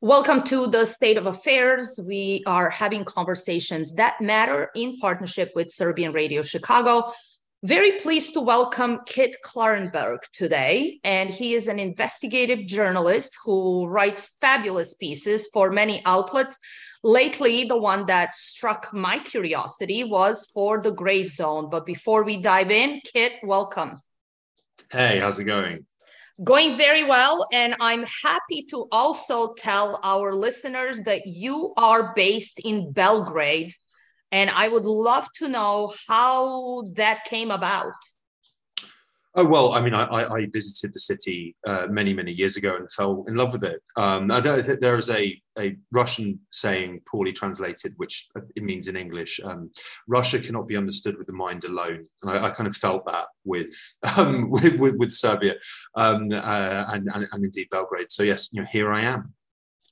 Welcome to the State of Affairs. We are having conversations that matter in partnership with Serbian Radio Chicago. Very pleased to welcome Kit Klarenberg today. And he is an investigative journalist who writes fabulous pieces for many outlets. Lately, the one that struck my curiosity was for the Grayzone. But before we dive in, Kit, welcome. Hey, how's it going? Going very well. And I'm happy to also tell our listeners that you are based in Belgrade. And I would love to know how that came about. Oh well, I mean, I, I visited the city uh, many many years ago and fell in love with it. Um, there is a a Russian saying, poorly translated, which it means in English, um, Russia cannot be understood with the mind alone. And I, I kind of felt that with um, with, with, with, Serbia um, uh, and, and, and indeed Belgrade. So yes, you know, here I am.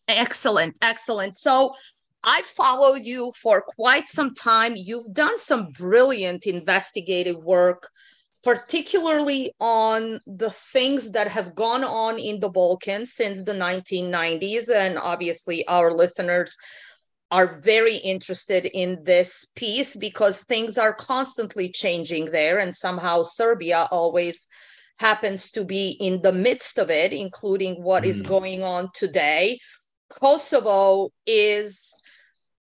Excellent, excellent. So I followed you for quite some time. You've done some brilliant investigative work particularly on the things that have gone on in the Balkans since the 1990s. And obviously, our listeners are very interested in this piece because things are constantly changing there. And somehow, Serbia always happens to be in the midst of it, including what mm. is going on today. Kosovo is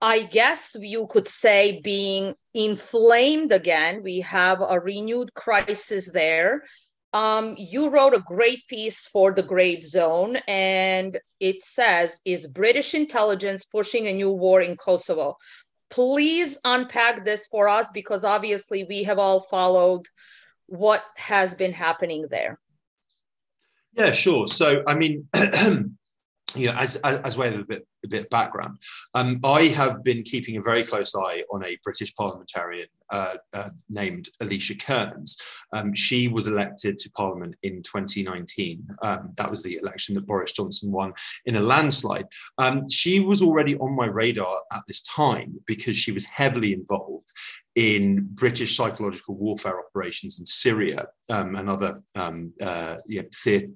I guess you could say being inflamed again. We have a renewed crisis there. Um, you wrote a great piece for the Grayzone, and it says, Is British intelligence pushing a new war in Kosovo? Please unpack this for us because obviously we have all followed what has been happening there. Yeah, sure. So, I mean, you know, as, as, as of a bit, a bit of background, um, I have been keeping a very close eye on a British parliamentarian uh, uh, named Alicia Kearns. Um, she was elected to Parliament in 2019. Um, that was the election that Boris Johnson won in a landslide. Um, she was already on my radar at this time because she was heavily involved in British psychological warfare operations in Syria um, and other um, uh, the-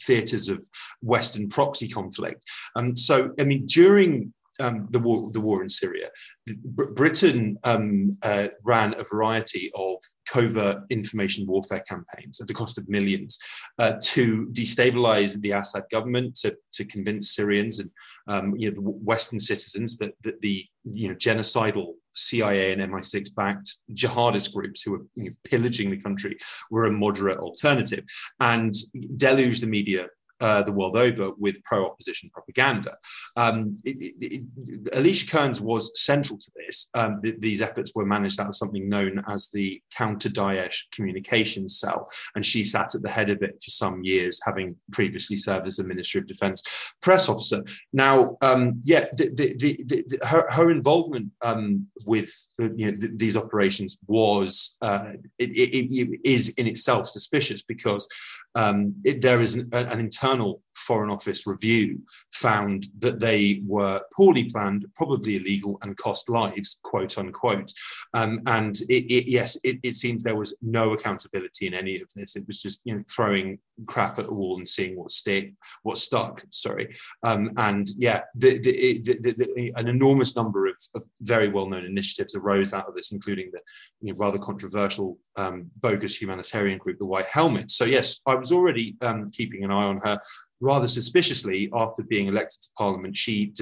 theatres of Western proxy conflict. Um, so, I mean, during um, the war the war in Syria, Britain um, uh, ran a variety of covert information warfare campaigns at the cost of millions uh, to destabilize the Assad government, to, to convince Syrians and um, you know, the Western citizens that, that the you know genocidal CIA and MI6 backed jihadist groups who were you know, pillaging the country were a moderate alternative. And deluge the media uh, the world over with pro-opposition propaganda. Um, it, it, it, Alicia Kearns was central to this. Um, th- these efforts were managed out of something known as the Counter-Daesh Communications Cell, and she sat at the head of it for some years, having previously served as a Ministry of Defence press officer. Now, um, yeah, the, the, the, her, her, involvement um, with you know, these operations was uh, it, is in itself suspicious because um, there is an, an internal internal Foreign Office review found that they were poorly planned, probably illegal, and cost lives, quote unquote. Um, and it, it, yes, it, it, seems there was no accountability in any of this. It was just you know throwing crap at the wall and seeing what stick, what stuck. Sorry, um, and yeah, the, the, the, an enormous number of, of very well-known initiatives arose out of this, including the you know, rather controversial um, bogus humanitarian group, the White Helmets. So yes, I was already um, keeping an eye on her rather suspiciously, after being elected to Parliament, she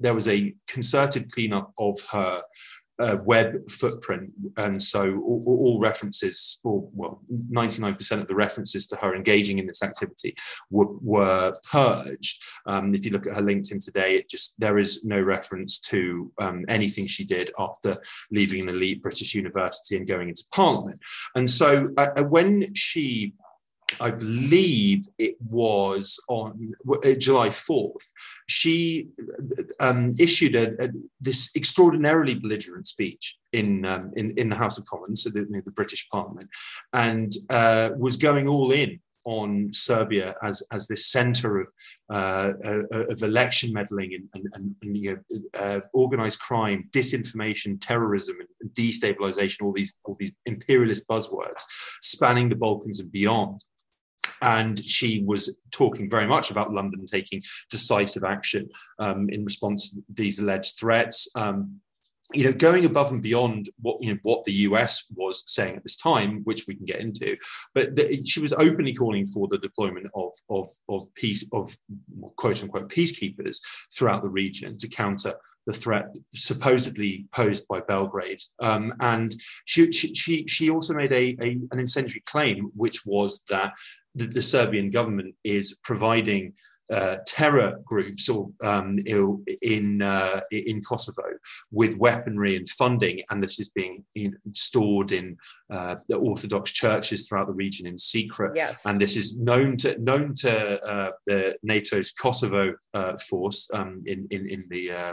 there was a concerted cleanup of her uh, web footprint, and so all, all, references, or well, 99% of the references to her engaging in this activity were, were purged. Um, if you look at her LinkedIn today, it just there is no reference to um, anything she did after leaving an elite British university and going into Parliament. And so uh, uh when she I believe it was on uh, July 4th, she um, issued a, a, this extraordinarily belligerent speech in, um, in, in, the House of Commons, so the, the British Parliament, and uh, was going all in on Serbia as, as this center of, uh, uh, of election meddling and, and, and, and you know, uh, organized crime, disinformation, terrorism, and destabilization, all these, all these imperialist buzzwords spanning the Balkans and beyond. And she was talking very much about London taking decisive action um, in response to these alleged threats. Um, you know, going above and beyond what you know what the US was saying at this time, which we can get into, but the, she was openly calling for the deployment of of of peace of quote unquote peacekeepers throughout the region to counter the threat supposedly posed by Belgrade. Um, and she, she she also made a, a an incendiary claim, which was that the, the Serbian government is providing uh, terror groups or um, in uh, in Kosovo with weaponry and funding, and this is being you know, stored in uh, the Orthodox churches throughout the region in secret. Yes. and this is known to known to uh, the NATO's Kosovo uh, force um, in, in in the uh,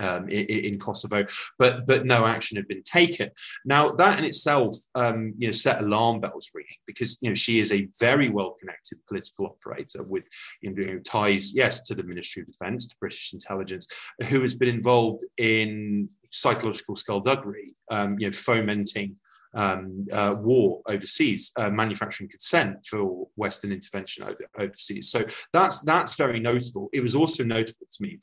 um, in, in, Kosovo, but but no action had been taken. Now that in itself, um, you know, set alarm bells ringing because you know she is a very well connected political operator with you know, ties, yes, to the Ministry of Defence, to British intelligence, who has been involved in psychological skullduggery, um, you know, fomenting. Um, uh, war overseas, uh, manufacturing consent for Western intervention over, overseas. So that's that's very notable. It was also notable to me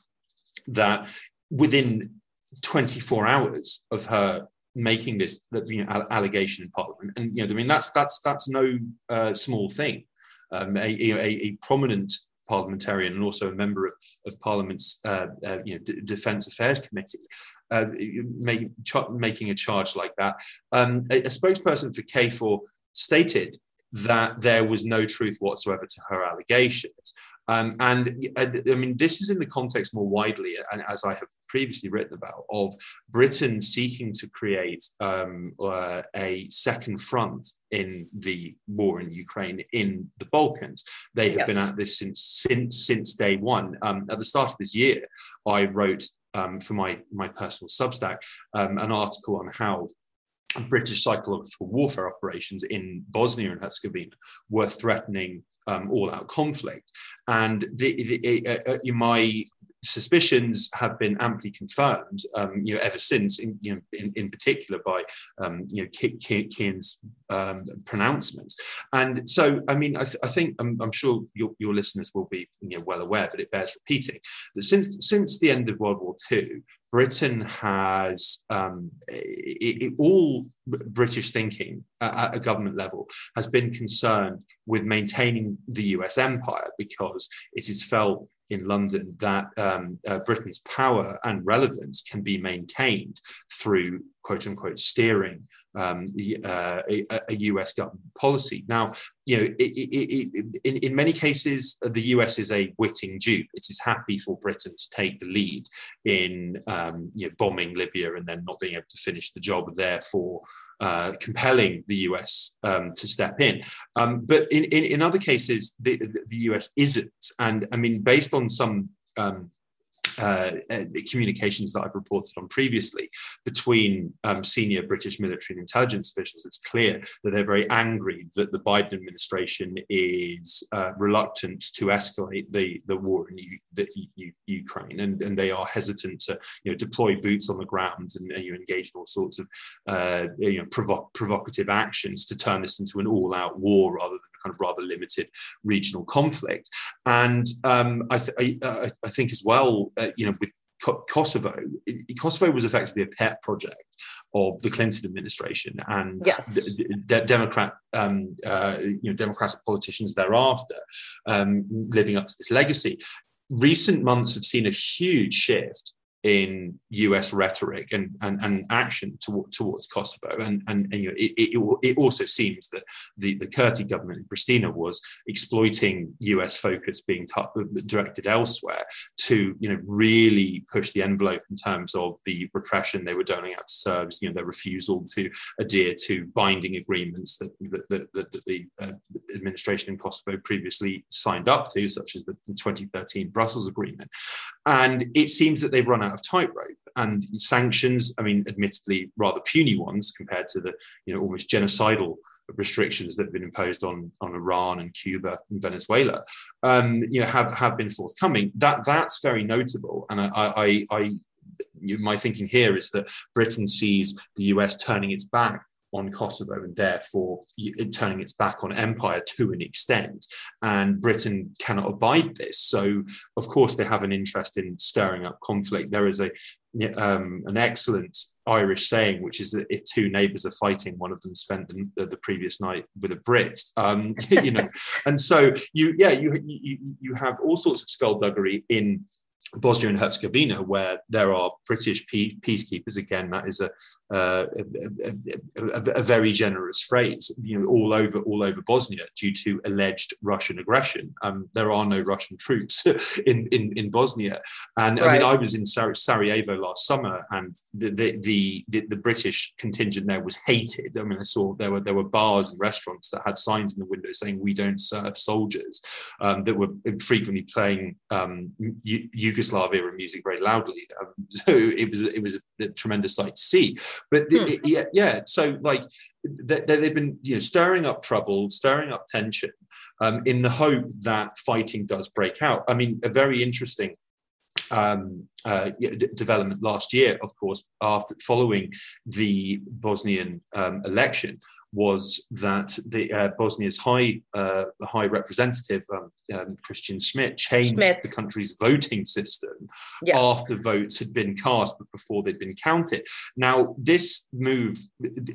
that within 24 hours of her making this you know, allegation in Parliament, and you know, I mean, that's that's that's no uh, small thing. Um, a, a, a, prominent parliamentarian and also a member of, of Parliament's uh, uh, you know, D- Defence Affairs Committee, uh, make, ch- making a charge like that. Um, a, a, spokesperson for KFOR stated that there was no truth whatsoever to her allegations. Um, and I mean, this is in the context more widely, and as I have previously written about, of Britain seeking to create um, uh, a second front in the war in Ukraine in the Balkans. They have yes. been at this since since since day one. Um, at the start of this year, I wrote um, for my my personal Substack um, an article on how British psychological warfare operations in Bosnia and Herzegovina were threatening um, all-out conflict, and the, the, uh, my suspicions have been amply confirmed, um, you know, ever since, in, you know, in, in particular by, um, you know, Kearns's um, pronouncements. And so, I mean, I, th- I think I'm, I'm, sure your, your listeners will be, you know, well aware, but it bears repeating that since since the end of World War II, Britain has um, it, it, all British thinking at a government level has been concerned with maintaining the US empire because it is felt in London that um, uh, Britain's power and relevance can be maintained through quote unquote steering um, uh, a, a, US government policy. Now, you know, it, it, it, in, in many cases, the US is a witting dupe. It is happy for Britain to take the lead in um, you know, bombing Libya and then not being able to finish the job, therefore uh, compelling the US um, to step in. Um, but in, in, in, other cases, the, the, US isn't. And I mean, based on some um, uh, communications that I've reported on previously between um, senior British military and intelligence officials, it's clear that they're very angry that the Biden administration is uh, reluctant to escalate the, the war in U- the U- Ukraine, and, and they are hesitant to you know, deploy boots on the ground and, and you engage in all sorts of uh, you know, provo- provocative actions to turn this into an all-out war rather than kind of rather limited regional conflict. And um, I, th- I, I, think as well, uh, you know, with Kosovo, Kosovo was effectively a pet project of the Clinton administration and yes. Democrat, um, uh, you know, Democratic politicians thereafter, um, living up to this legacy. Recent months have seen a huge shift in US rhetoric and, and, and action to, towards Kosovo. And, and, and you know, it, it, it, also seems that the, the Kurti government in Pristina was exploiting US focus being t- directed elsewhere to you know, really push the envelope in terms of the repression they were doling out to Serbs, you know, their refusal to adhere to binding agreements that, that, that, that the uh, administration in Kosovo previously signed up to, such as the, the 2013 Brussels Agreement. And it seems that they've run out of tightrope. And sanctions, I mean, admittedly rather puny ones compared to the you know almost genocidal restrictions that have been imposed on on Iran and Cuba and Venezuela, um, you know, have have been forthcoming. That that's very notable, and I, I, I my thinking here is that Britain sees the US turning its back on Kosovo and therefore turning its back on empire to an extent. And Britain cannot abide this. So, of course, they have an interest in stirring up conflict. There is a um, an excellent Irish saying, which is that if two neighbours are fighting, one of them spent the, the previous night with a Brit. Um, you know, and so you, yeah, you, you you have all sorts of skullduggery in Bosnia and Herzegovina, where there are British peacekeepers, again, that is a, uh, a, a, a, very generous phrase. You know, all over all over Bosnia, due to alleged Russian aggression. Um, there are no Russian troops in, in, in Bosnia, and right. I mean, I was in Sar- Sarajevo last summer, and the the, the the, the British contingent there was hated. I mean, I saw there were there were bars and restaurants that had signs in the window saying "We don't serve soldiers," um, that were frequently playing um, Yugoslavia and music very loudly. Um, so it was it was a, tremendous sight to see. But hmm. it, yeah, yeah. So like they, they've been you know stirring up trouble, stirring up tension, um, in the hope that fighting does break out. I mean, a very interesting um, uh, development last year, of course, after following the Bosnian um, election, was that the uh, Bosnia's high uh, high representative um, um Christian Schmidt changed Schmidt. the country's voting system yes. after votes had been cast, but before they'd been counted. Now, this move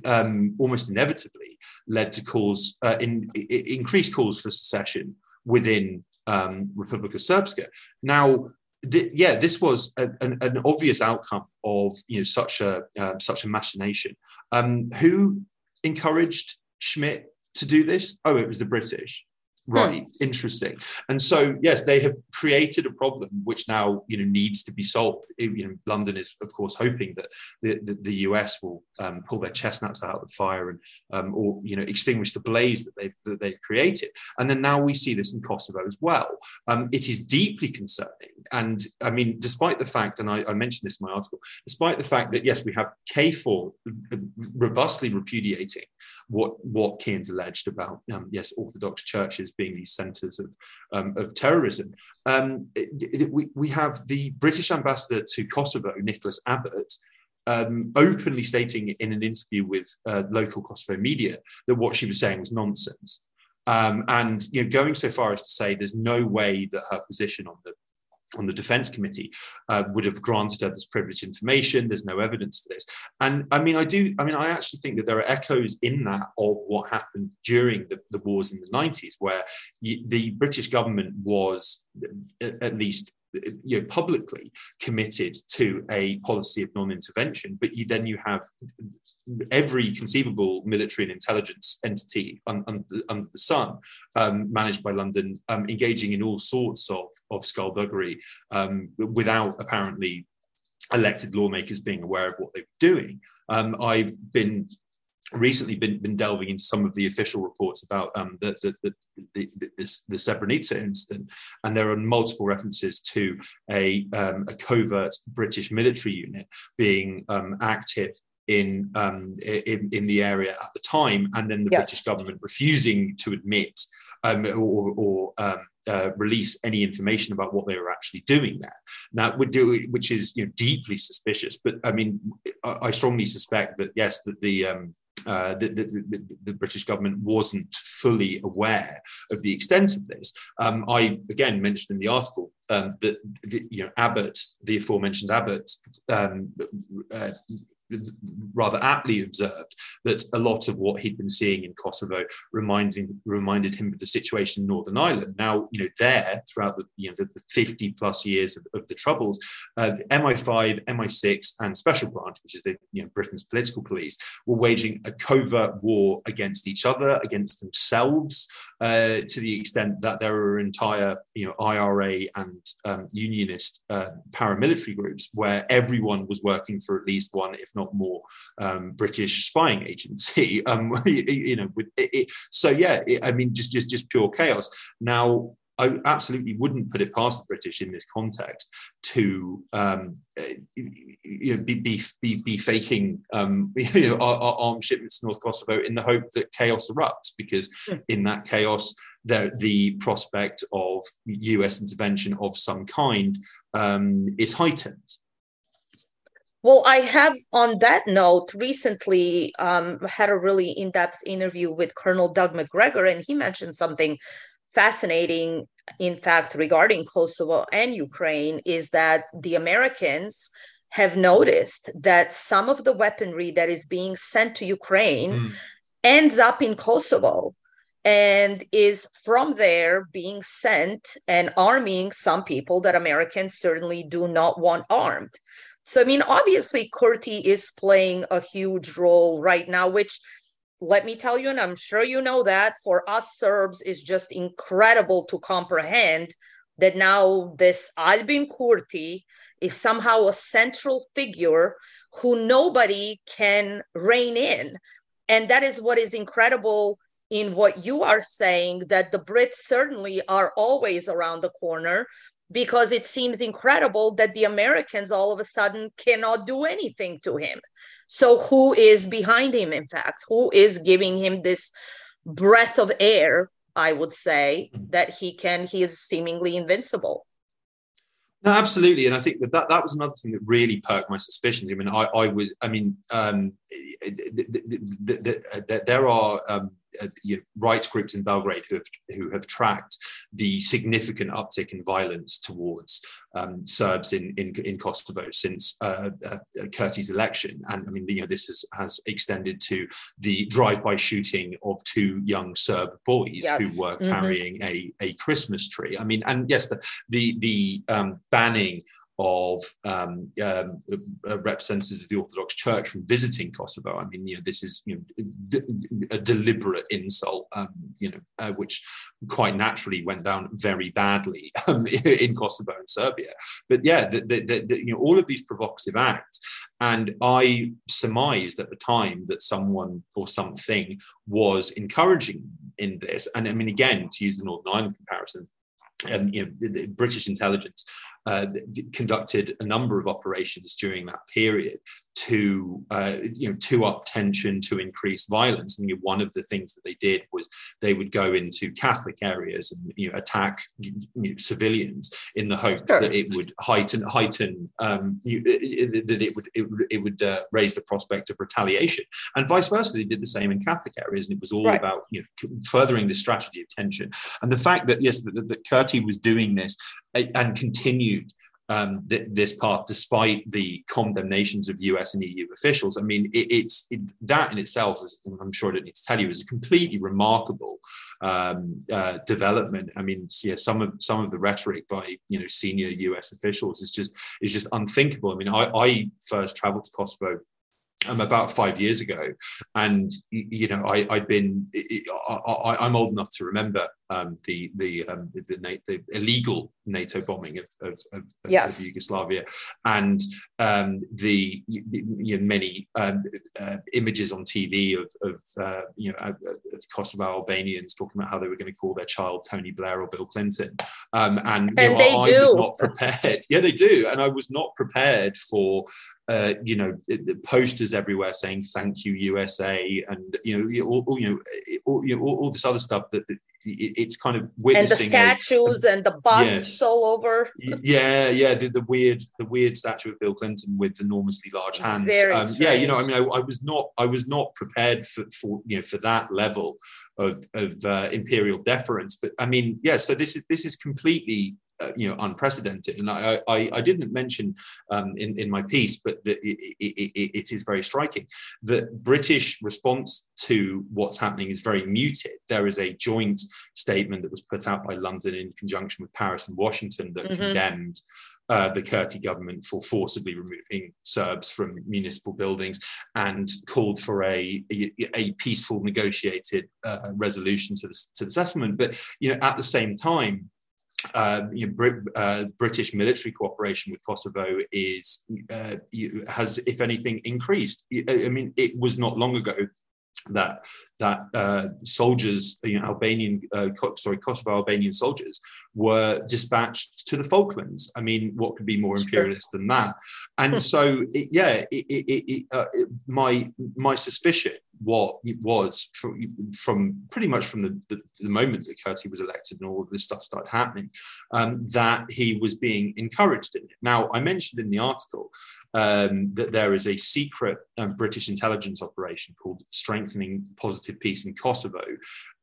um, almost inevitably led to calls uh, in, in, increased calls for secession within um, Republika Srpska. Now, th- yeah, this was a, an, an, obvious outcome of you know such a uh, such a machination. Um, who encouraged Schmidt to do this? Oh, it was the British. Right, interesting. And so, yes, they have created a problem which now you know needs to be solved. You know, London is, of course, hoping that the, the, the US will um, pull their chestnuts out of the fire and um, or you know extinguish the blaze that they've that they've created. And then now we see this in Kosovo as well. Um, it is deeply concerning. And I mean, despite the fact, and I, I mentioned this in my article, despite the fact that yes, we have KFOR robustly repudiating what what Kearns alleged about um, yes, Orthodox churches being these centres of, um, of terrorism. Um, it, it, we, we have the British ambassador to Kosovo, Nicholas Abbott, um, openly stating in an interview with uh, local Kosovo media that what she was saying was nonsense. Um, and you know, going so far as to say there's no way that her position on the on the defense committee uh, would have granted her this privileged information. There's no evidence for this. And i mean i do i mean i actually think that there are echoes in that of what happened during the, the wars in the 90s where the british government was at least you know, publicly committed to a policy of non-intervention, but you, then you have every conceivable military and intelligence entity un, un, under the sun, um, managed by London, um, engaging in all sorts of, of skullduggery um, without apparently elected lawmakers being aware of what they were doing. Um, I've been recently been, been delving into some of the official reports about um, the, the, the, the, the, the Srebrenica incident, and there are multiple references to a, um, a covert British military unit being um, active in, um, in, in the area at the time, and then the yes. British government refusing to admit um, or, or um, uh, release any information about what they were actually doing there. Now, which is you know, deeply suspicious. But I mean, I, strongly suspect that yes, that the um, uh, the, the, the, British government wasn't fully aware of the extent of this. Um, I again mentioned in the article um, that the, you know Abbott, the aforementioned Abbott, um, uh, rather aptly observed that a lot of what he'd been seeing in Kosovo reminded reminded him of the situation in Northern Ireland. Now, you know, there throughout the you know the, 50 plus years of, of the Troubles, uh, MI5, MI6, and Special Branch, which is the you know Britain's political police, were waging a covert war against each other, against themselves, uh, to the extent that there were entire you know IRA and um, Unionist uh, paramilitary groups where everyone was working for at least one, if not more, um, British spying agency. Um, you know, with it, it, so yeah, it, I mean, just just just pure chaos. Now, I absolutely wouldn't put it past the British in this context to um, you know be be be, be faking um, you know our, our armed shipments to North Kosovo in the hope that chaos erupts because in that chaos the, the prospect of US intervention of some kind um, is heightened. Well, I have on that note recently um, had a really in depth interview with Colonel Doug Macgregor, and he mentioned something fascinating, in fact, regarding Kosovo and Ukraine is that the Americans have noticed that some of the weaponry that is being sent to Ukraine mm. ends up in Kosovo and is from there being sent and arming some people that Americans certainly do not want armed. So, I mean, obviously, Kurti is playing a huge role right now, which let me tell you, and I'm sure you know that for us Serbs is just incredible to comprehend that now this Albin Kurti is somehow a central figure who nobody can rein in. And that is what is incredible in what you are saying that the Brits certainly are always around the corner because it seems incredible that the Americans all of a sudden cannot do anything to him. So, who is behind him, in fact? Who is giving him this breath of air? I would say that he can, he is seemingly invincible. No, absolutely, and I think that, that that was another thing that really perked my suspicions. I mean, I, I was, I mean, um, there are um, uh, you know, rights groups in Belgrade who have, who have tracked the significant uptick in violence towards um, Serbs in, in, in, Kosovo since uh, uh, Kurti's election. And I mean, you know, this has, has extended to the drive-by shooting of two young Serb boys yes. who were mm-hmm. carrying mm-hmm. a, a Christmas tree. I mean, and yes, the, the, the um, banning of um, um, uh, representatives of the Orthodox Church from visiting Kosovo. I mean, you know, this is you know, a deliberate insult, um, you know, uh, which quite naturally went down very badly um, in Kosovo and Serbia. But yeah, the, the, the, you know, all of these provocative acts, and I surmised at the time that someone or something was encouraging in this. And I mean, again, to use the Northern Ireland comparison, um, you know, the, the British intelligence uh, conducted a number of operations during that period to uh, you know to up tension to increase violence and you know, one of the things that they did was they would go into catholic areas and you know attack civilians in the hope sure. that it would heighten heighten um, you, that it would it would, it would uh, raise the prospect of retaliation and vice versa they did the same in catholic areas and it was all right. about you know furthering the strategy of tension and the fact that yes that, that Kurti was doing this uh, and continued um, th- this path despite the condemnations of US and EU officials. I mean, it, it's it, that in itself, is, I'm sure I don't need to tell you, is a completely remarkable um, uh, development. I mean, yeah, some of some of the rhetoric by you know senior US officials is just is just unthinkable. I mean, I, I first travelled to Kosovo um, about five years ago, and you know I, I've been I, am old enough to remember um, the the, um, the, the, the illegal NATO bombing of, of, of, yes. of Yugoslavia, and um, the you know, many um, uh, images on TV of, of uh, you know of Kosovo Albanians talking about how they were going to call their child Tony Blair or Bill Clinton, um, and, and know, they I, do. I was not prepared. Yeah, they do, and I was not prepared for uh, you know posters everywhere saying "Thank you USA" and you know all, you know all, you know, all, all this other stuff that, that it's kind of witnessing and the statues a, and the busts yes. all over. yeah, yeah, the, the, weird, the weird statue of Bill Clinton with enormously large hands. Um, yeah, you know, I mean, I, I, was not, I was not prepared for, for you know, for that level of of uh, imperial deference. But I mean, yeah, so this is this is completely uh, you know unprecedented and i i, I didn't mention um, in, in my piece but that it, it, it is very striking that british response to what's happening is very muted there is a joint statement that was put out by london in conjunction with paris and washington that mm-hmm. condemned uh, the Kurti government for forcibly removing Serbs from municipal buildings and called for a, a, a peaceful negotiated uh, resolution to the, to the settlement. But you know, at the same time, uh, you know, Brit, uh, British military cooperation with Kosovo is uh, has, if anything, increased. I mean, it was not long ago that that uh, soldiers, you know, Albanian, uh, sorry, Kosovo Albanian soldiers were dispatched to the Falklands. I mean, what could be more imperialist than that? And so, it, yeah, it, it, uh, my my suspicion what it was from, from pretty much from the, the, the, moment that Kurti was elected and all of this stuff started happening, um, that he was being encouraged in it. Now, I mentioned in the article um, that there is a secret um, British intelligence operation called Strengthening Positive Peace in Kosovo,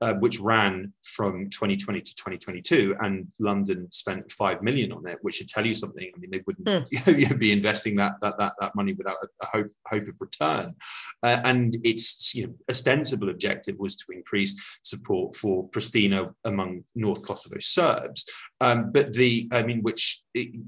uh, which ran from 2020 to 2022, and London spent five million on it, which should tell you something. I mean, they wouldn't mm. be investing that, that that that money without a, a hope hope of return, uh, and its you know, ostensible objective was to increase support for Pristina among North Kosovo Serbs. Um, but the, I mean, which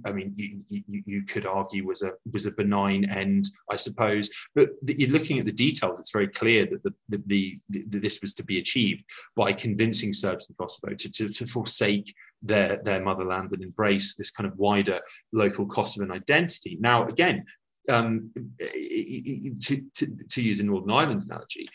I mean, you, you, you, could argue was a was a benign end, I suppose. But the, you're looking at the details; it's very clear that the, the, the, this was to be achieved by convincing Serbs in Kosovo to, to, to forsake their their motherland and embrace this kind of wider local Kosovan identity. Now, again, um, to, to, to use a Northern Ireland analogy,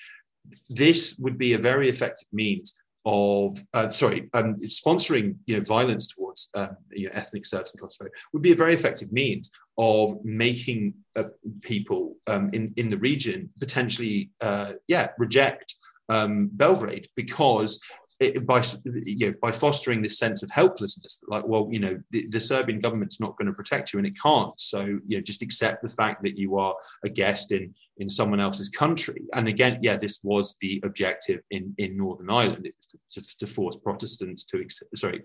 this would be a very effective means of uh, sorry um, sponsoring you know violence towards uh, you know, ethnic Serbs in Kosovo would be a very effective means of making uh, people um, in in the region potentially uh, yeah reject um, Belgrade because it, by you know, by fostering this sense of helplessness, like, well, you know, the, the, Serbian government's not going to protect you, and it can't. So, you know, just accept the fact that you are a guest in in someone else's country. And again, yeah, this was the objective in in Northern Ireland, to, to, to force Protestants to accept, sorry,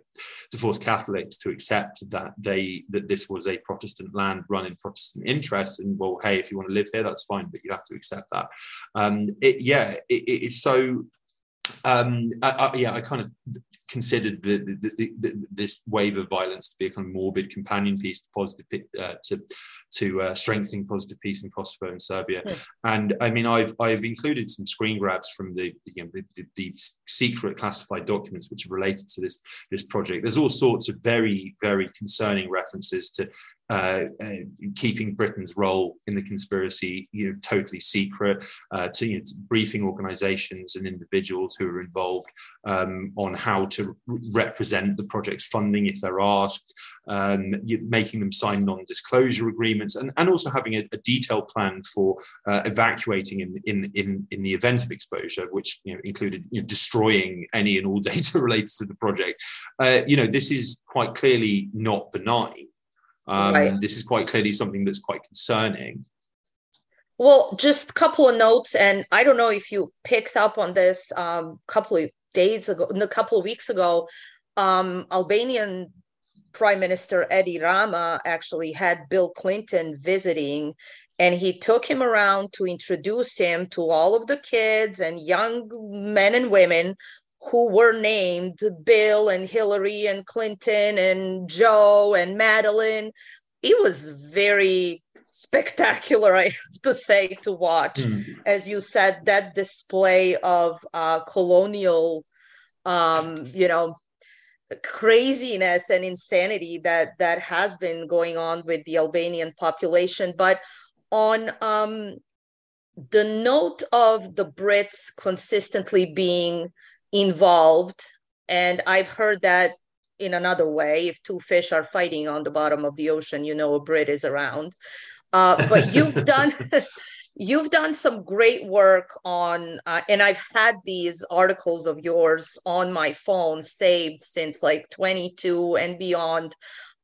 to force Catholics to accept that they that this was a Protestant land run in Protestant interests, and well, hey, if you want to live here, that's fine, but you have to accept that. Um, it, yeah, it, it's so um, I, I, yeah, I kind of considered the, the, the, the, this wave of violence to be a kind of morbid companion piece to positive uh, to to uh, strengthening positive peace in Kosovo and Serbia. Yeah. And I mean, I've I've included some screen grabs from the you know, the, the, secret classified documents which are related to this this project. There's all sorts of very very concerning references to uh, keeping Britain's role in the conspiracy, you know, totally secret, uh, to, you know, briefing organisations and individuals who are involved um, on how to represent the project's funding if they're asked, um, making them sign non-disclosure agreements, and, and also having a, a detailed plan for uh, evacuating in, in in in the event of exposure, which you know included you know, destroying any and all data related to the project. Uh, you know, this is quite clearly not benign. Um, right. This is quite clearly something that's quite concerning. Well, just a couple of notes, and I don't know if you picked up on this a um, couple of days ago, a couple of weeks ago. Um, Albanian Prime Minister Edi Rama actually had Bill Clinton visiting, and he took him around to introduce him to all of the kids and young men and women who were named Bill and Hillary and Clinton and Joe and Madeline. It was very spectacular, I have to say, to watch. Mm. As you said, that display of uh, colonial, um, you know, craziness and insanity that that has been going on with the Albanian population. But on um, the note of the Brits consistently being involved. And I've heard that in another way if two fish are fighting on the bottom of the ocean, you know a Brit is around. Uh, but you've done. you've done some great work on uh, and i've had these articles of yours on my phone saved since like 22 and beyond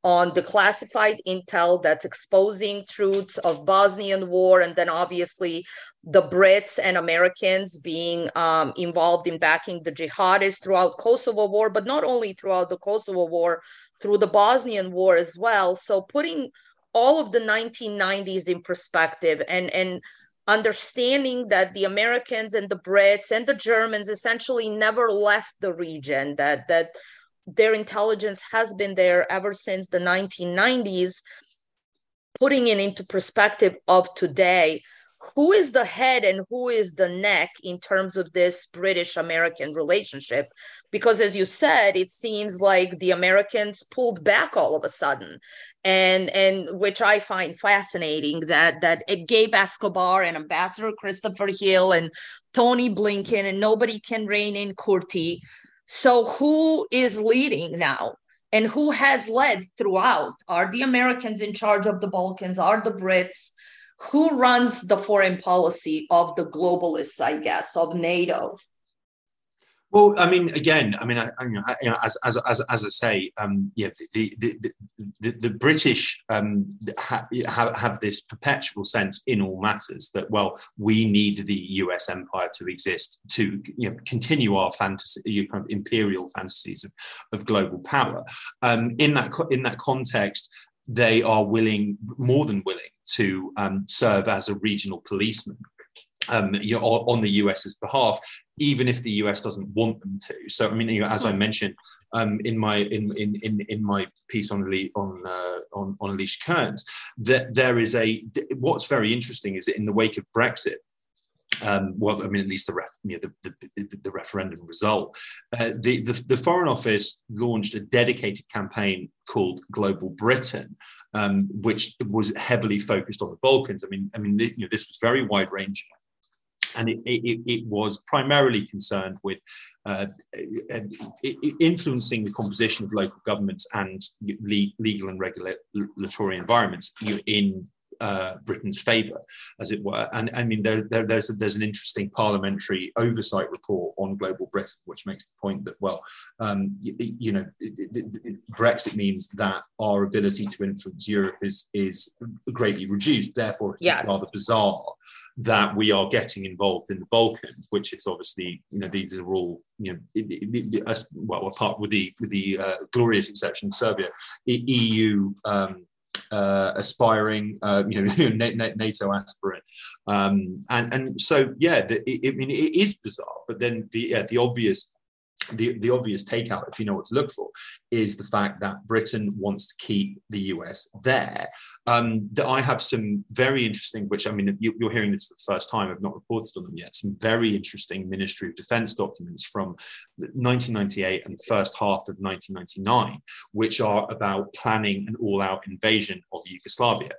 on the classified intel that's exposing truths of Bosnian war, and then obviously the Brits and Americans being um, involved in backing the jihadists throughout Kosovo war, but not only throughout the Kosovo war, through the Bosnian war as well. So putting all of the 1990s in perspective and and understanding that the Americans and the Brits and the Germans essentially never left the region, that that their intelligence has been there ever since the 1990s putting it into perspective of today who is the head and who is the neck in terms of this british american relationship? Because as you said it seems like the americans pulled back all of a sudden. And and which i find fascinating that that gabe escobar and ambassador christopher hill and tony blinken and nobody can rein in kurti so who is leading now? and who has led throughout? Are the Americans in charge of the Balkans? Are the Brits? Who runs the foreign policy of the globalists, I guess, of NATO? Well, I mean, again, I mean, I, know, you know as, as, as, as I say, um, yeah, the, the, the, the, British um, ha, have, have this perpetual sense in all matters that, well, we need the US empire to exist to you know, continue our fantasy, you imperial fantasies of, of global power. Um, in, that, in that context, they are willing, more than willing, to um, serve as a regional policeman um, you know, on the US's behalf, even if the US doesn't want them to. So, I mean, you know, as I hmm. mentioned um, in my in, in in in my piece on on uh, on on Alicia Kearns, that there is a what's very interesting is that in the wake of Brexit. Um, well, I mean, at least the, ref, you know, the, the, the, referendum result. Uh, the, the, the, Foreign Office launched a dedicated campaign called Global Britain, um, which was heavily focused on the Balkans. I mean, I mean, you know, this was very wide ranging and it, it, it, was primarily concerned with uh, influencing the composition of local governments and legal and regulatory environments in uh, Britain's favour, as it were. And I mean, there, there, there's a, there's an interesting parliamentary oversight report on global Britain, which makes the point that well, um, you, you, know, Brexit means that our ability to influence Europe is is greatly reduced. Therefore, it's yes. rather bizarre that we are getting involved in the Balkans, which is obviously you know these are all you know well apart with the with the uh, glorious exception of Serbia, EU. Um, uh, aspiring, uh, you know, NATO aspirant, um, and and so yeah, the, it, I mean, it is bizarre. But then the yeah, the obvious the, the obvious takeout, if you know what to look for, is the fact that Britain wants to keep the US there. Um, that I have some very interesting, which I mean, you, are hearing this for the first time, I've not reported on them yet, some very interesting Ministry of Defense documents from 1998 and the first half of 1999, which are about planning an all out invasion of Yugoslavia.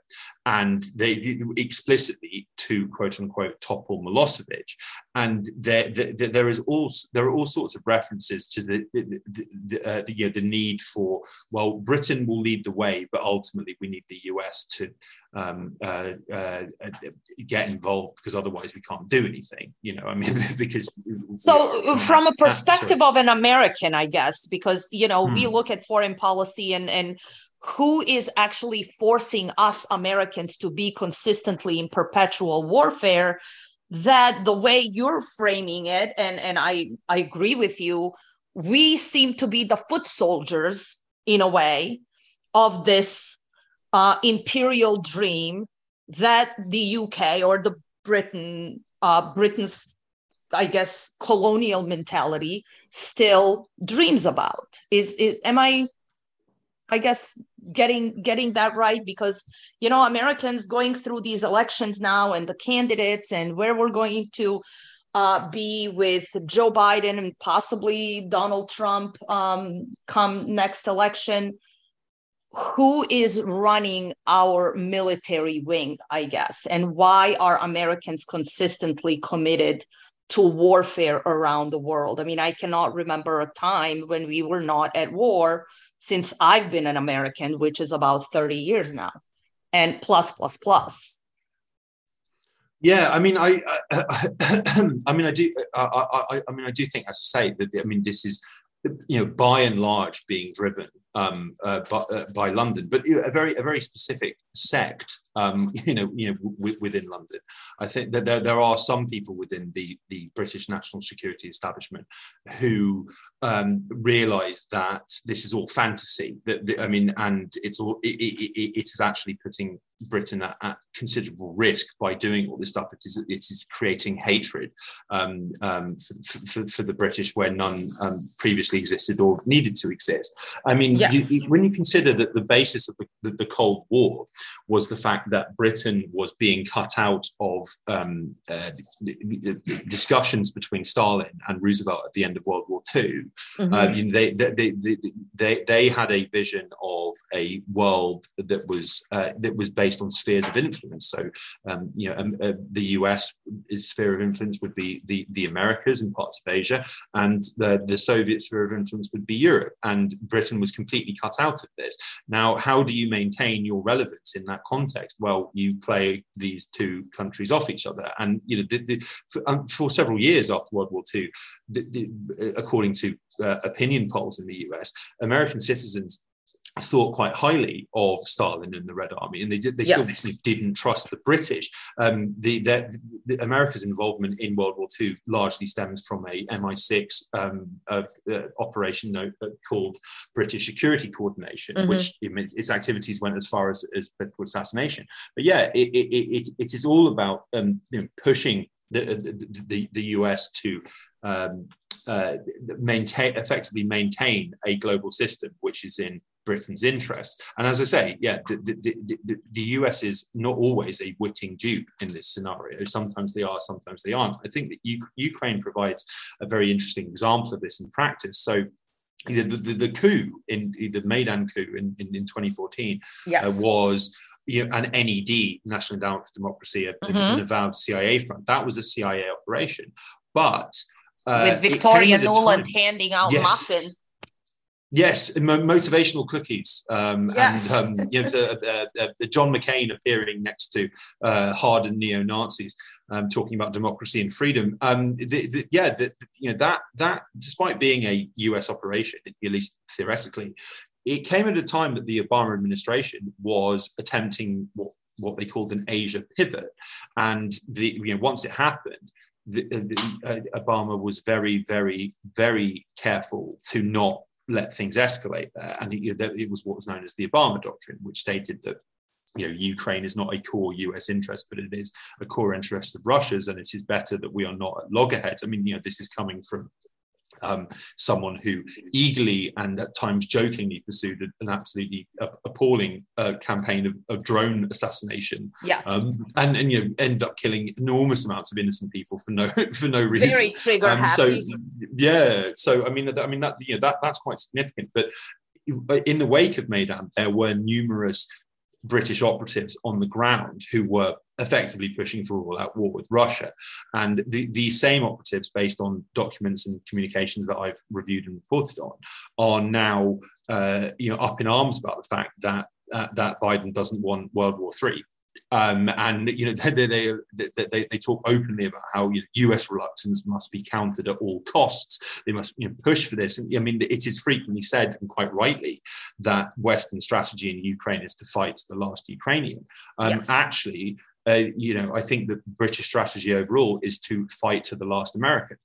And they explicitly to quote unquote topple Milosevic. And there, there, there is all, there are all sorts of references to the the, the, uh, the, you know, the need for well britain will lead the way but ultimately we need the us to um, uh, uh, get involved because otherwise we can't do anything you know i mean because so from a perspective of an american i guess because you know hmm. we look at foreign policy and and who is actually forcing us Americans to be consistently in perpetual warfare that the way you're framing it and and i i agree with you we seem to be the foot soldiers in a way of this uh, imperial dream that the uk or the britain uh, britain's i guess colonial mentality still dreams about. Is it am i i guess getting getting that right because you know americans going through these elections now and the candidates and where we're going to uh, be with joe biden and possibly donald trump um, come next election who is running our military wing i guess and why are americans consistently committed to warfare around the world i mean i cannot remember a time when we were not at war since I've been an American, which is about 30 years now, and plus, plus, plus. Yeah, I mean, I, I, I mean, I do, I, I, I mean, I do think, as I say, that I mean, this is, you know, by and large, being driven um, uh, by, uh, by, London, but a very, a very specific sect um, you know, you know, w- within London. I think that there, there are some people within the, the British national security establishment who um, realise that this is all fantasy. That, that I mean, and it's all it, it, it is actually putting Britain at, at, considerable risk by doing all this stuff. It is it is creating hatred um, um, for, for, for, the British where none um, previously existed or needed to exist. I mean, yes. you, when you consider that the basis of the, the, the Cold War was the fact that Britain was being cut out of um, uh, discussions between Stalin and Roosevelt at the end of World War II. Mm-hmm. Uh, they, they, they, they, they had a vision of a world that was uh, that was based on spheres of influence. So, um, you know, um, uh, the US sphere of influence would be the, the Americas and parts of Asia, and the, the Soviet sphere of influence would be Europe. And Britain was completely completely cut out of this. Now, how do you maintain your relevance in that context? Well, you play these two countries off each other, and you know, the, the, for, um, for, several years after World War II, the, according to uh, opinion polls in the US, American citizens thought quite highly of Stalin and the Red Army, and they did. They yes. still didn't trust the British. Um, the, the, the, America's involvement in World War II largely stems from a MI6 um, uh, uh, operation note uh, called British Security Coordination, mm-hmm. which its activities went as far as, as political assassination. But yeah, it, it, it, it is all about um, you know, pushing the, the, the, the US to um, uh, maintain effectively maintain a global system which is in Britain's interests. And as I say, yeah, the, the, the, the, US is not always a witting dupe in this scenario. Sometimes they are, sometimes they aren't. I think that U- Ukraine provides a very interesting example of this in practice. So the, the, the, coup in the Maidan coup in, in, in 2014 uh, yes. uh, was you know, an NED, National Endowment for Democracy, mm-hmm. an avowed CIA front. That was a CIA operation. But uh, with Victoria Nuland handing out yes. muffins. Yes, motivational cookies, um, yes. and um, you know the, uh, uh, John McCain appearing next to uh, hardened neo Nazis, um, talking about democracy and freedom. Um, the, the, yeah, the, you know that that despite being a U.S. operation, at least theoretically, it came at a time that the Obama administration was attempting what what they called an Asia pivot, and the you know once it happened, the, the, uh, Obama was very, very, very careful to not let things escalate there. And it, it, was what was known as the Obama Doctrine, which stated that you know Ukraine is not a core U.S. interest, but it is a core interest of Russia's, and it is better that we are not at loggerheads. I mean, you know, this is coming from um, someone who eagerly and at times jokingly pursued an absolutely appalling uh, campaign of, of, drone assassination. Yes, um, and and you know end up killing enormous amounts of innocent people for no for no reason. Very trigger um, happy. So yeah, so I mean, I mean that you know that that's quite significant. But in the wake of Maidan, there were numerous British operatives on the ground who were effectively pushing for all out war with Russia. And the, these same operatives, based on documents and communications that I've reviewed and reported on, are now uh, you know, up in arms about the fact that, uh, that Biden doesn't want World War III. Um, and you know they, they, they, they, talk openly about how you know, U.S. reluctance must be countered at all costs. They must you know, push for this. And I mean, it is frequently said, and quite rightly, that Western strategy in Ukraine is to fight to the last Ukrainian. Um, yes. Actually, uh, you know, I think the British strategy overall is to fight to the last American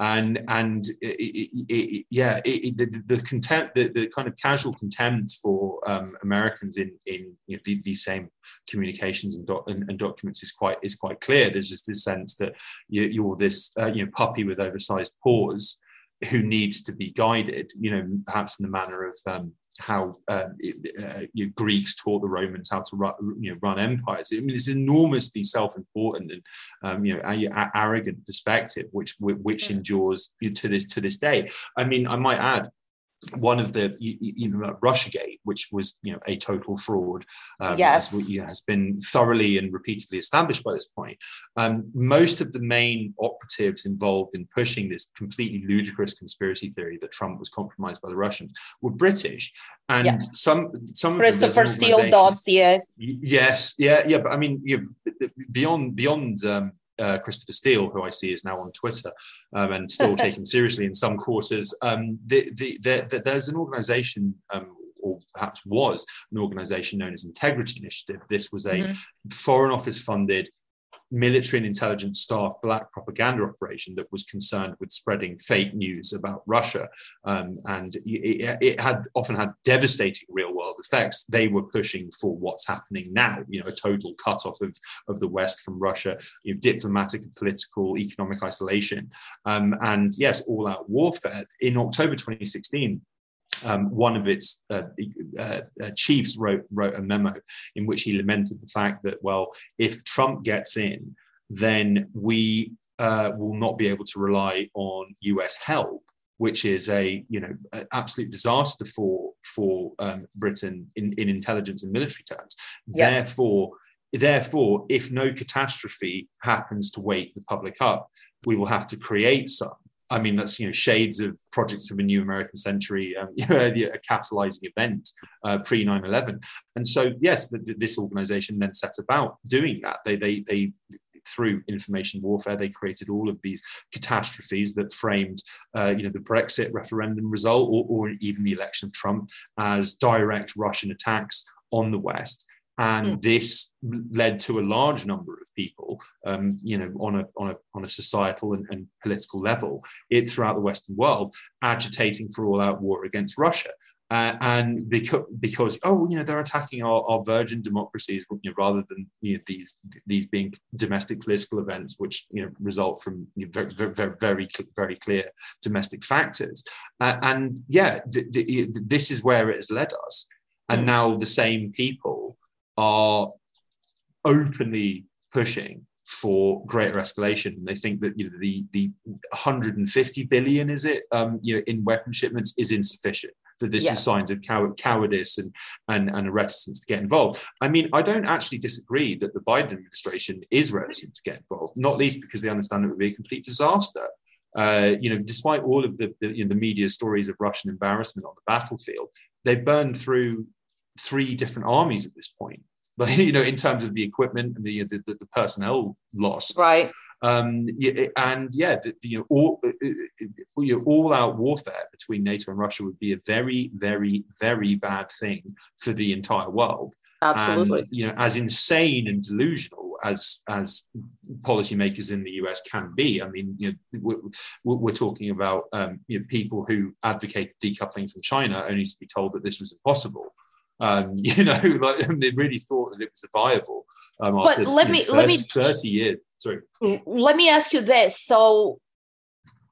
and and it, it, yeah, the, the, contempt, the, the kind of casual contempt for um, Americans in in you know, the, these same communications and, doc, and, and, documents is quite is quite clear. There's just this sense that you, are this uh, you know puppy with oversized paws who needs to be guided, you know, perhaps in the manner of um, how uh, uh, you know, Greeks taught the Romans how to run, you know, run empires. I mean, it's enormously self-important and um, you know a, a arrogant perspective, which which endures to this to this day. I mean, I might add one of the you, you know Russiagate, which was you know a total fraud, um, yes, has, has, been thoroughly and repeatedly established by this point. Um, most of the main operatives involved in pushing this completely ludicrous conspiracy theory that Trump was compromised by the Russians were British, and yes. some some Christopher Steele dossier. Yes, yeah, yeah, but I mean, you know, beyond beyond um, uh, Christopher Steele, who I see is now on Twitter um, and still taken seriously in some quarters. Um, the, the, the, there's an organization, um, or perhaps was an organization known as Integrity Initiative. This was a mm-hmm. Foreign Office funded military and intelligence staff black propaganda operation that was concerned with spreading fake news about Russia. Um, and it, it, had often had devastating real world effects. They were pushing for what's happening now, you know, a total cutoff of, of the West from Russia, you know, diplomatic and political, economic isolation. Um, and yes, all out warfare. In October 2016, um, one of its uh, uh, uh, chiefs wrote wrote a memo in which he lamented the fact that well, if Trump gets in, then we uh, will not be able to rely on U.S. help, which is a you know absolute disaster for for um, Britain in, in intelligence and military terms. Yes. Therefore. Therefore, if no catastrophe happens to wake the public up, we will have to create some I mean, that's you know shades of projects of a new American century, um, you know, a catalyzing event uh, pre 9/11. And so, yes, the, this organization then set about doing that. They they they through information warfare, they created all of these catastrophes that framed, uh, you know, the Brexit referendum result or, or even the election of Trump as direct Russian attacks on the West and mm. this led to a large number of people, um, you know, on a on a on a societal and, and, political level, it throughout the Western world, agitating for all-out war against Russia, uh, and because because oh, you know, they're attacking our, our virgin democracies, you know, rather than you know, these these being domestic political events, which you know result from you know, very, very very very clear domestic factors, uh, and yeah, th- th- this is where it has led us, and mm. now the same people are openly pushing for greater escalation. And they think that you know the the 150 billion is it um, you know in weapon shipments is insufficient. That this is signs of cow- cowardice and, and and a reticence to get involved. I mean, I don't actually disagree that the Biden administration is reticent to get involved, not least because they understand it would be a complete disaster. Uh, you know, despite all of the the, you know, the media stories of Russian embarrassment on the battlefield, they've burned through three different armies at this point. But you know, in terms of the equipment and the the, the personnel lost, right? Um, and yeah, the, the, you know, all uh, uh, you know, all out warfare between NATO and Russia would be a very, very, very bad thing for the entire world. Absolutely. And, you know, as insane and delusional as as policymakers in the US can be. I mean, you know, we're, we're talking about um, you know, people who advocate decoupling from China only to be told that this was impossible. Um, you know, like they really thought that it was viable. Um, but after, let me 30, let me thirty years. Sorry. Let me ask you this: so,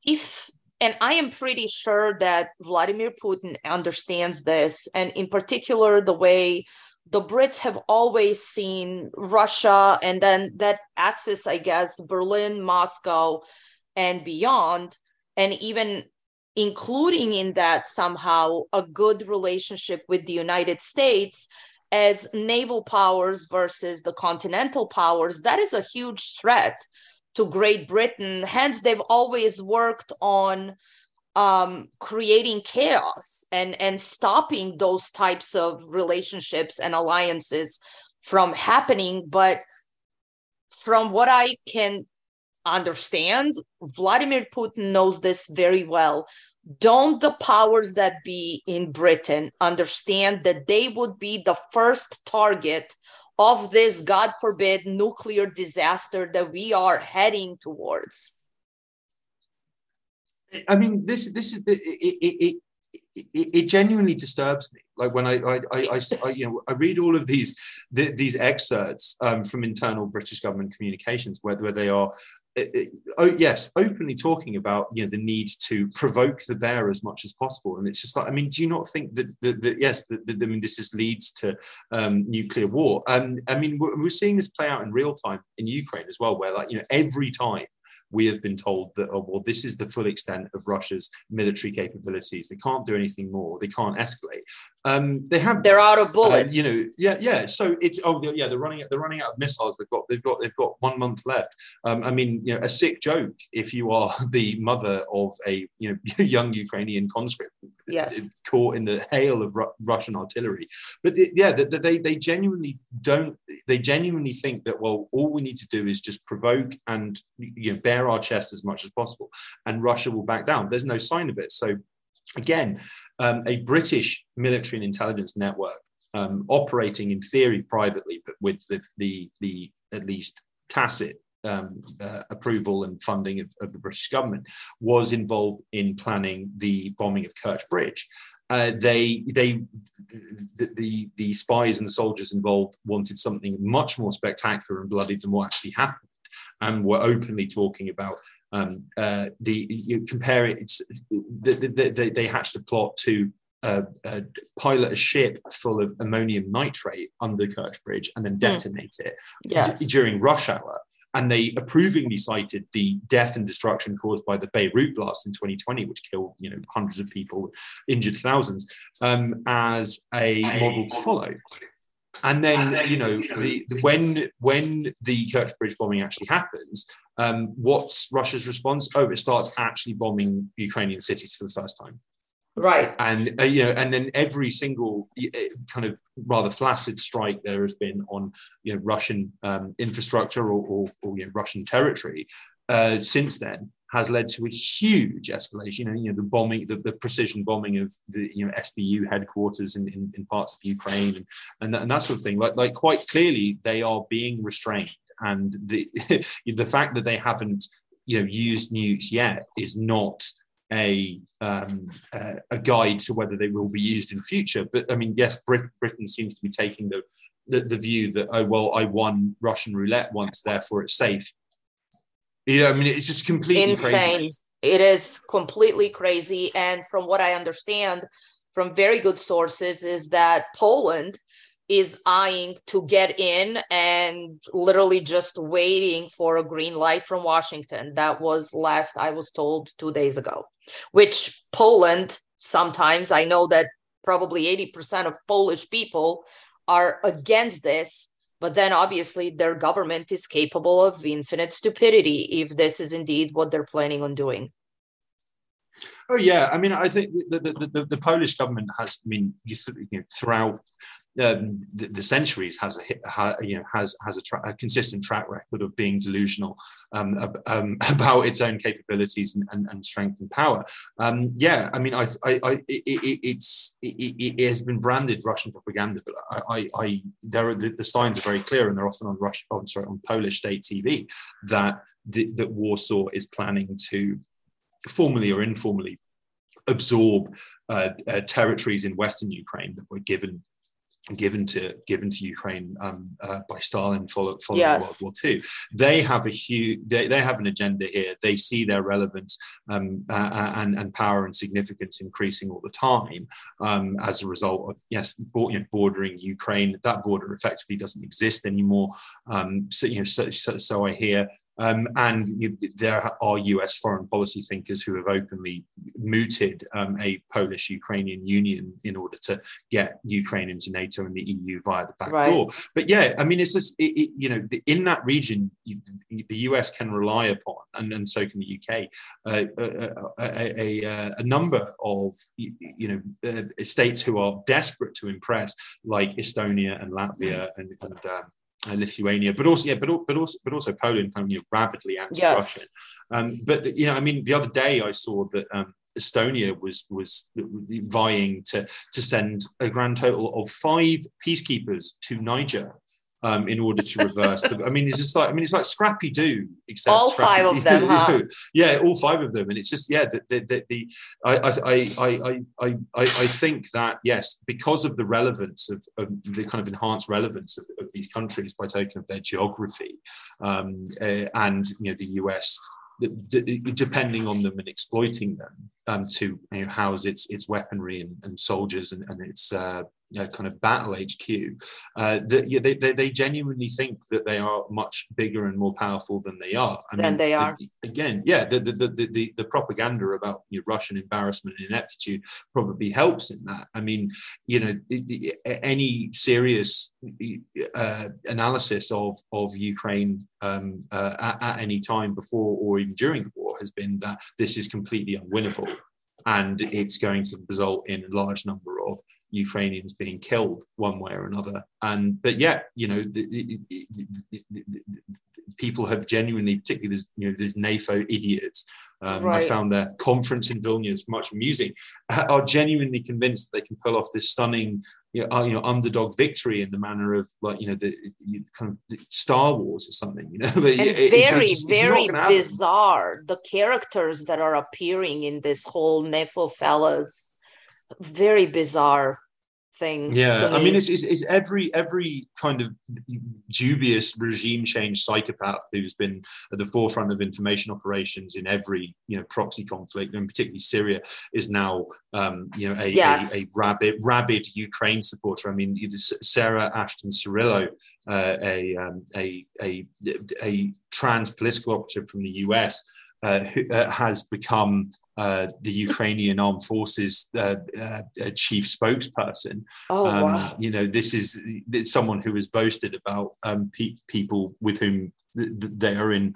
if and I am pretty sure that Vladimir Putin understands this, and in particular the way the Brits have always seen Russia, and then that axis, I guess, Berlin, Moscow, and beyond, and even including in that somehow a good relationship with the United States as naval powers versus the continental powers, that is a huge threat to Great Britain. Hence, they've always worked on um, creating chaos and, and stopping those types of relationships and alliances from happening. But from what I can understand. Vladimir Putin knows this very well. Don't the powers that be in Britain understand that they would be the first target of this, God forbid, nuclear disaster that we are heading towards? I mean, this this is it, it, it, it genuinely disturbs me like when I, I, I, I, you know, I read all of these these excerpts um, from internal British government communications, where, where they are, it, it, oh yes, openly talking about you know the need to provoke the bear as much as possible, and it's just like, I mean, do you not think that, that, that yes, that, that, I mean, this is, leads to um, nuclear war? And I mean, we're, we're seeing this play out in real time in Ukraine as well, where like you know every time we have been told that oh well, this is the full extent of Russia's military capabilities. They can't do anything more. They can't escalate. Um, they have they're out of uh, bullets. Uh, you know, yeah, yeah. So it's oh yeah, they're running they're running out of missiles. They've got they've got they've got one month left. Um, I mean, you know, a sick joke if you are the mother of a you know young Ukrainian conscript yes. caught in the hail of Ru- Russian artillery. But the, yeah, the, the, they they genuinely don't. They genuinely think that well, all we need to do is just provoke and you know bare our chest as much as possible, and Russia will back down. There's no sign of it. So Again, um, a British military and intelligence network um, operating in theory privately, but with the, the, the at least tacit um, uh, approval and funding of, of, the British government, was involved in planning the bombing of Kerch Bridge. Uh, they, they, the, the, the spies and the soldiers involved wanted something much more spectacular and bloody than what actually happened, and were openly talking about um, uh, the you compare it. It's, the, the, the, they hatched a plot to uh, uh, pilot a ship full of ammonium nitrate under Kerch Bridge and then hmm. detonate mm. it yes. d- during rush hour. And they approvingly cited the death and destruction caused by the Beirut blast in 2020, which killed you know hundreds of people, injured thousands, um, as a model to follow. and then you know the, the when when the Kerch Bridge bombing actually happens, um, what's Russia's response? Oh, it starts actually bombing Ukrainian cities for the first time. Right. And uh, you know, and then every single uh, kind of rather flaccid strike there has been on you know Russian um, infrastructure or, or, or you know, Russian territory uh, since then has led to a huge escalation. You know, you know the bombing, the, the precision bombing of the you know SBU headquarters in, in, in parts of Ukraine and and that, and that sort of thing. Like like quite clearly, they are being restrained, and the the fact that they haven't you know used nukes yet is not a um, a guide to whether they will be used in future. But I mean, yes, Brit- Britain seems to be taking the, the, the view that oh well, I won Russian roulette once, therefore it's safe. You know, I mean, it's just completely insane. Crazy. It is completely crazy, and from what I understand from very good sources, is that Poland is eyeing to get in and literally just waiting for a green light from Washington. That was last I was told two days ago, which Poland sometimes, I know that probably 80% of Polish people are against this. But then obviously their government is capable of infinite stupidity if this is indeed what they're planning on doing. Oh yeah, I mean, I think the the, the, the Polish government has, I mean, you know, throughout um, the, the, centuries has a you know has has a, tra- a, consistent track record of being delusional um, um, about its own capabilities and, and, and strength and power. Um, yeah, I mean, I, I, I it, it, it's it, it, has been branded Russian propaganda, but I, I there are the, the, signs are very clear, and they're often on Russian, oh, sorry, on Polish state TV that the, that Warsaw is planning to formally or informally absorb uh, uh, territories in Western Ukraine that were given given to given to Ukraine um, uh, by Stalin following, following yes. World War II. They have a huge they, they have an agenda here. They see their relevance um, uh, uh, and, and power and significance increasing all the time um, as a result of yes bordering Ukraine. That border effectively doesn't exist anymore. Um, so you know so, so, so I hear um, and you, there are US foreign policy thinkers who have openly mooted um, a Polish Ukrainian union in order to get Ukraine into NATO and the EU via the back right. door. But yeah, I mean, it's just, it, it, you know, in that region, you, the US can rely upon, and, and so can the UK, uh, a, a, a, a, number of, you know, uh, states who are desperate to impress, like Estonia and Latvia and, and um, uh, Lithuania, but also yeah, but, but also but also Poland, kind of you know, rapidly anti-Russian. Yes. Um, but you know, I mean, the other day I saw that um, Estonia was was vying to to send a grand total of five peacekeepers to Niger um, in order to reverse the. I mean, it's just like I mean, it's like Scrappy Doo, except all Scrappy five of them, huh? Yeah, all five of them, and it's just yeah, the the, the, the I, I, I I I I think that yes, because of the relevance of, of the kind of enhanced relevance of, of, these countries by token of their geography, um, uh, and you know the US depending on them and exploiting them um, to you know, house its its weaponry and, and soldiers and, and its uh, uh, kind of battle HQ, uh, that yeah, they, they, they, genuinely think that they are much bigger and more powerful than they are. I than mean, they are. Again, yeah, the, the, the, the, the propaganda about you know, Russian embarrassment and ineptitude probably helps in that. I mean, you know, any serious uh, analysis of, of Ukraine um, uh, at, at any time before or even during the war has been that this is completely unwinnable and it's going to result in a large number of Ukrainians being killed one way or another. And but yet, you know, the, the, the, people have genuinely, particularly there's you know there's NAFO idiots. Um, right. I found their conference in Vilnius much amusing. Are genuinely convinced that they can pull off this stunning, you know, uh, you know, underdog victory in the manner of like you know the kind of Star Wars or something. You know, and it, very just, very bizarre the characters that are appearing in this whole NAFO fellas very bizarre thing. Yeah. I mean, it's, it's, it's, every every kind of dubious regime change psychopath who's been at the forefront of information operations in every you know proxy conflict, and particularly Syria, is now um, you know a, yes. a, a, rabid rabid Ukraine supporter. I mean, Sarah Ashton Cirillo, uh, a, um, a a a trans political operative from the US. Uh, who, uh, has become uh, the Ukrainian armed forces uh, uh, chief spokesperson. Oh, um, wow. You know, this is someone who has boasted about um, pe- people with whom they are in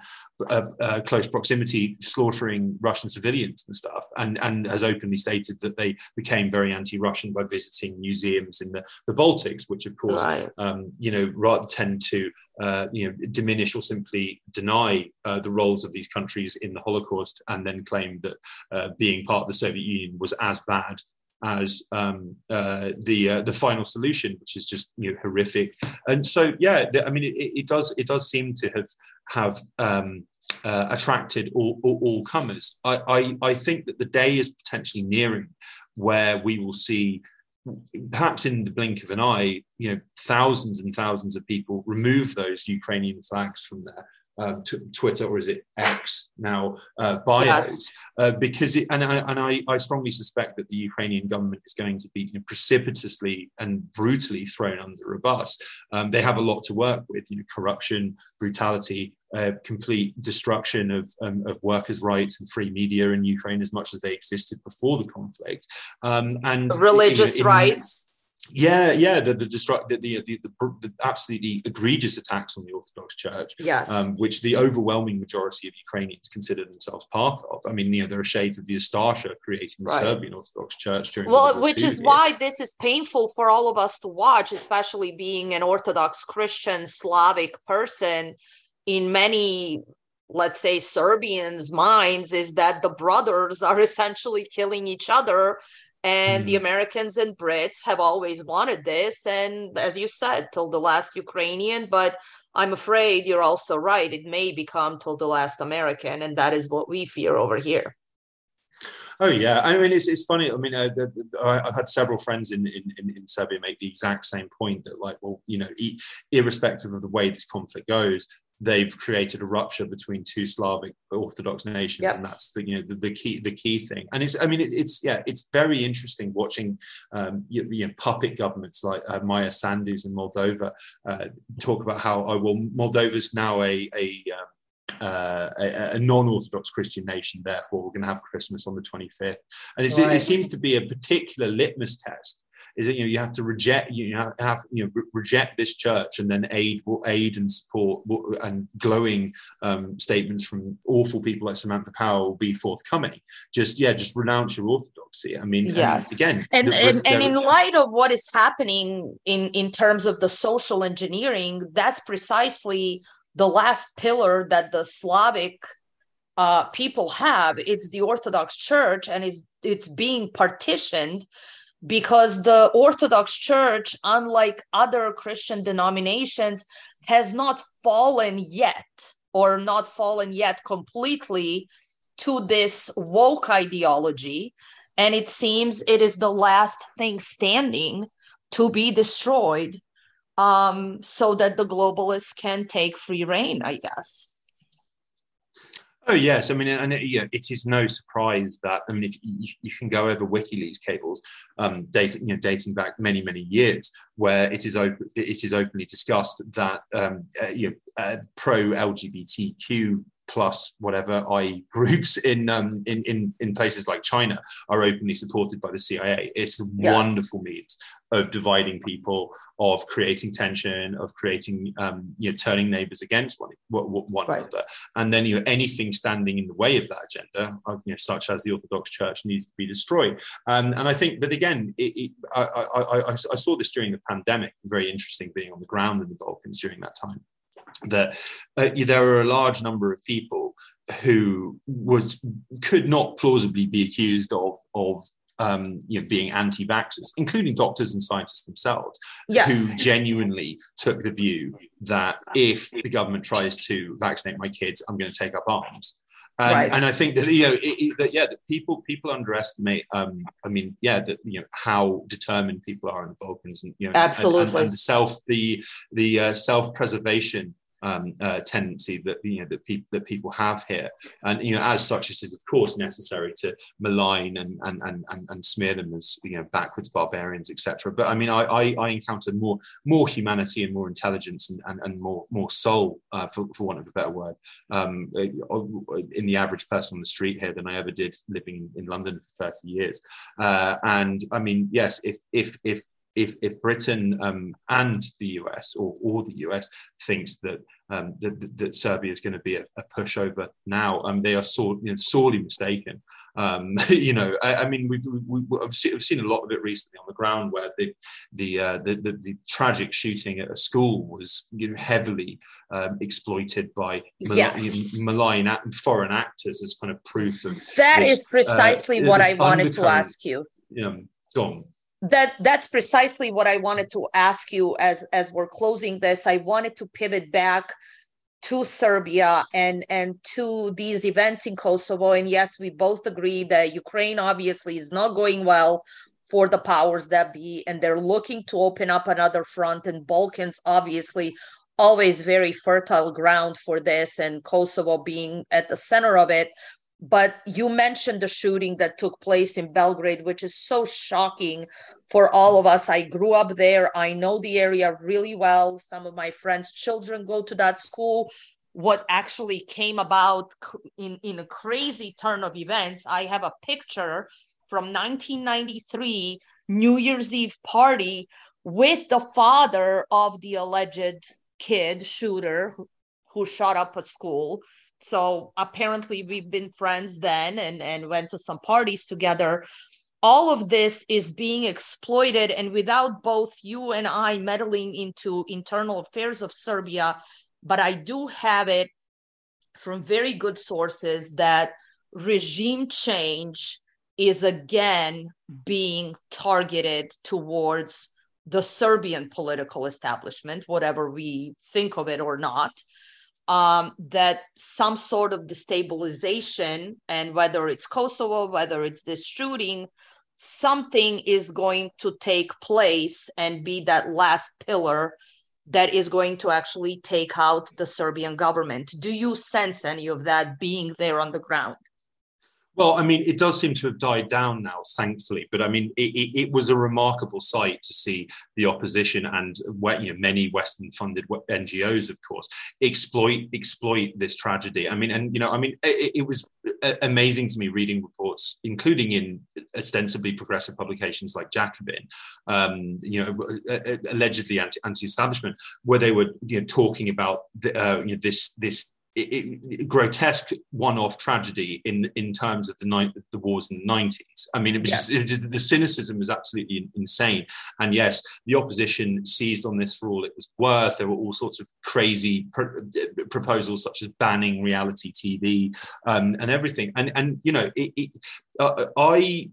uh, uh, close proximity, slaughtering Russian civilians and stuff, and and has openly stated that they became very anti-Russian by visiting museums in the, the Baltics, which of course, right. um, you know, rather tend to uh, you know diminish or simply deny uh, the roles of these countries in the Holocaust, and then claim that uh, being part of the Soviet Union was as bad as um, uh, the uh, the final solution, which is just you know horrific. And so yeah, the, I mean it, it, does it does seem to have have um, uh, attracted all, all, all comers. I, I, I think that the day is potentially nearing where we will see perhaps in the blink of an eye, you know, thousands and thousands of people remove those Ukrainian flags from their um, t- Twitter or is it X now uh, bios yes. uh, because it and, I, and I, I, strongly suspect that the Ukrainian government is going to be you know, precipitously and brutally thrown under a bus. Um, they have a lot to work with, you know, corruption, brutality, uh, complete destruction of, um, of workers' rights and free media in Ukraine as much as they existed before the conflict, um, and religious you know, in, rights yeah, yeah, the the, destruct, the, the, the, the, absolutely egregious attacks on the Orthodox Church, yes. um, which the overwhelming majority of Ukrainians consider themselves part of. I mean, you know, there are shades of the Ustasha creating the right. Serbian Orthodox Church during well, which is why this is painful for all of us to watch, especially being an Orthodox Christian Slavic person. In many let's say Serbians' minds is that the brothers are essentially killing each other and mm. the Americans and Brits have always wanted this. And as you said, till the last Ukrainian, but I'm afraid you're also right. It may become till the last American. And that is what we fear over here. Oh yeah, I mean it's, it's funny. I mean, uh, the, the, I've had several friends in, in, in Serbia make the exact same point that like, well, you know, irrespective of the way this conflict goes, they've created a rupture between two Slavic Orthodox nations, yep. and that's the you know the, the, key the key thing. And it's I mean it, it's yeah it's very interesting watching um, you, you know puppet governments like uh, Maia Sandu's in Moldova uh, talk about how oh well Moldova's now a a um, uh, a, a, non-Orthodox Christian nation. Therefore, we're going to have Christmas on the 25th, and right. it seems to be a particular litmus test is that you know you have to reject you have, have you know re- reject this church and then aid aid and support and glowing um, statements from awful people like Samantha Power will be forthcoming. Just yeah, just renounce your orthodoxy. I mean, yes, and again, and the, and, and in light of what is happening in in terms of the social engineering, that's precisely the last pillar that the Slavic uh, people have. It's the Orthodox Church, and it's it's being partitioned because the Orthodox Church, unlike other Christian denominations, has not fallen yet or not fallen yet completely to this woke ideology. And it seems it is the last thing standing to be destroyed um, so that the globalists can take free reign, I guess. Oh yes, I mean, and it, yeah, it is no surprise that I mean, if you, you can go over WikiLeaks cables, um, dating you know dating back many many years, where it is open, it is openly discussed that um, uh, you know uh, pro LGBTQ plus whatever I groups in, um, in in in places like China are openly supported by the CIA. It's yeah. wonderful means of dividing people, of creating tension, of creating um, you know turning neighbors against one one right. another, and then you know anything standing in the way of that agenda, uh, you know, such as the Orthodox Church, needs to be destroyed. Um, and I think that again, it, it, I, I, I, I saw this during the pandemic. Very interesting being on the ground in the Balkans during that time that uh, there are a large number of people who was could not plausibly be accused of of um, you know, being anti-vaxxers, including doctors and scientists themselves, yes. who genuinely took the view that if the government tries to vaccinate my kids, I'm going to take up arms. Um, right. And I think that you know it, it, that yeah, that people people underestimate. Um, I mean, yeah, that you know how determined people are in the Balkans, and you know, absolutely, and, and, and the self the the uh, self preservation um, uh, tendency that you know that people that people have here, and you know as such it is of course necessary to malign and and and, and, smear them as you know backwards barbarians, etc. But I mean I, I, I encounter more more humanity and more intelligence and, and, and more more soul uh, for, for want of a better word um, in the average person on the street here than I ever did living in London for 30 years. Uh, and I mean yes if if if if, if Britain um, and the US or, or the US thinks that um, that, that, Serbia is going to be a, a pushover now, um, they are sore, you know, sorely mistaken. Um, you know, I, I mean, we've, we, have seen, seen, a lot of it recently on the ground where the the, uh, the, the, the, tragic shooting at a school was you know, heavily um, exploited by yes. malign foreign actors as kind of proof of that this, is precisely uh, what I wanted to ask you. You know, go on that that's precisely what i wanted to ask you as as we're closing this. I wanted to pivot back to serbia and and to these events in kosovo. And yes we both agree that ukraine obviously is not going well for the powers that be and they're looking to open up another front. And balkans obviously always very fertile ground for this and kosovo being at the center of it but you mentioned the shooting that took place in Belgrade, which is so shocking for all of us. I grew up there. I know the area really well. Some of my friends' children go to that school. What actually came about in, in a crazy turn of events, I have a picture from 1993 New Year's Eve party with the father of the alleged kid shooter who, who shot up a school so apparently we've been friends then and and went to some parties together. All of this is being exploited and without both you and i meddling into internal affairs of serbia but i do have it from very good sources that regime change is again being targeted towards the serbian political establishment whatever we think of it or not um, that some sort of destabilization, and whether it's Kosovo, whether it's this shooting, something is going to take place and be that last pillar that is going to actually take out the Serbian government. Do you sense any of that being there on the ground? Well, I mean, it does seem to have died down now, thankfully. But I mean, it, it, it was a remarkable sight to see the opposition and you know, many Western-funded NGOs, of course, exploit exploit this tragedy. I mean, and you know, I mean, it, it was amazing to me reading reports, including in ostensibly progressive publications like Jacobin, um, you know, allegedly anti, anti-establishment, where they were you know, talking about the, uh, you know, this this it, it, grotesque one-off tragedy in in terms of the night the wars in the 90s i mean it was, just, it was just, the cynicism was absolutely insane. And yes the opposition seized on this for all it was worth. There were all sorts of crazy proposals such as banning reality tv um, and everything. And and you know it, uh, i